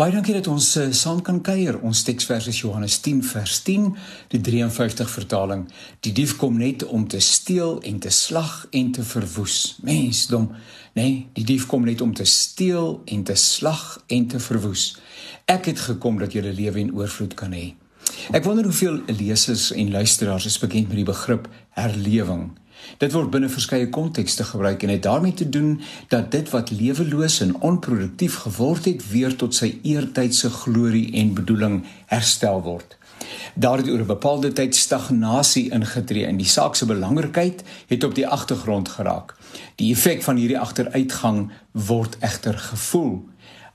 Baie dankie dat ons uh, saam kan kuier. Ons teksvers is Johannes 10 vers 10, die 53 vertaling. Die dief kom net om te steel en te slag en te verwoes. Mensdom, nee, die dief kom net om te steel en te slag en te verwoes. Ek het gekom dat jy lewe in oorvloed kan hê. Ek wonder hoeveel lesers en luisteraars is bekend met die begrip herlewing. Dit word binne verskeie kontekste gebruik en het daarmee te doen dat dit wat leweloos en onproduktief geword het weer tot sy eertydse glorie en bedoeling herstel word. Daar het oor 'n bepaalde tyd stagnasie ingetree en die saak se belangrikheid het op die agtergrond geraak. Die effek van hierdie agteruitgang word egter gevoel.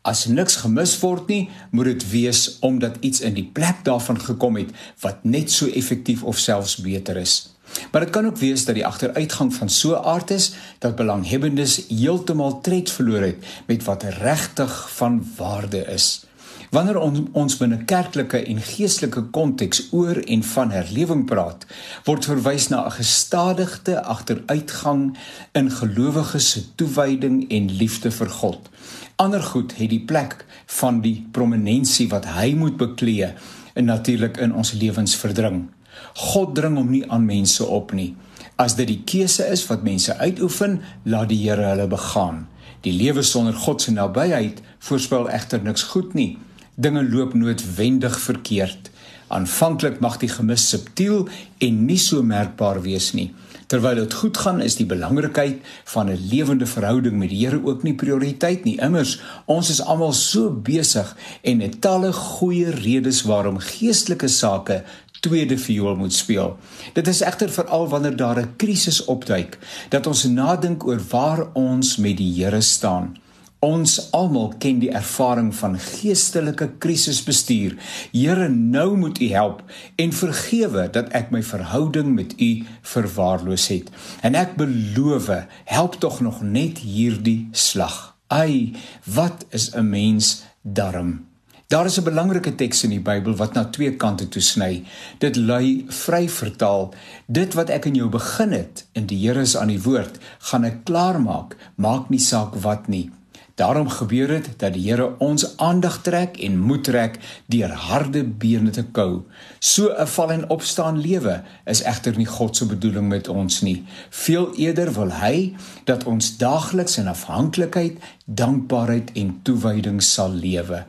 As niks gemis word nie, moet dit wees omdat iets in die plek daarvan gekom het wat net so effektief of selfs beter is. Maar dit kan ook wees dat die agteruitgang van so 'n aard is dat belanghebbendes heeltemal tred verloor het met wat regtig van waarde is. Wanneer ons ons binne kerklike en geestelike konteks oor en van herlewing praat, word verwys na 'n gestadigde agteruitgang in gelowiges se toewyding en liefde vir God. Ander goed het die plek van die prominensie wat hy moet beklee en natuurlik in ons lewens verdring. God dring hom nie aan mense op nie. As dit die keuse is wat mense uitoefen, laat die Here hulle begaan. Die lewe sonder God se nabyheid voorspel egter niks goed nie. Dinge loop noodwendig verkeerd. Aanvanklik mag die gemis subtiel en nie so merkbaar wees nie. Terwyl dit goed gaan, is die belangrikheid van 'n lewende verhouding met die Here ook nie prioriteit nie. Immers, ons is almal so besig en het talle goeie redes waarom geestelike sake tweede viool moet speel. Dit is egter veral wanneer daar 'n krisis opduik dat ons nadink oor waar ons met die Here staan. Ons almal ken die ervaring van geestelike krisisbestuur. Here, nou moet U help en vergewe dat ek my verhouding met U verwaarloos het. En ek beloof, help tog nog net hierdie slag. Ai, wat is 'n mens darm? Daar is 'n belangrike teks in die Bybel wat na twee kante toe sny. Dit lui vry vertaal: Dit wat ek in jou begin het, in die Here is aan die woord, gaan ek klaarmaak, maak nie saak wat nie. Daarom gebeur dit dat die Here ons aandag trek en moed trek deur harde bene te kou. So 'n val en opstaan lewe is egter nie God se bedoeling met ons nie. Veel eerder wil hy dat ons daagliks in afhanklikheid, dankbaarheid en toewyding sal lewe.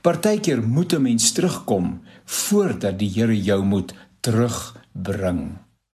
Partykeer moet 'n mens terugkom voordat die Here jou moet terugbring.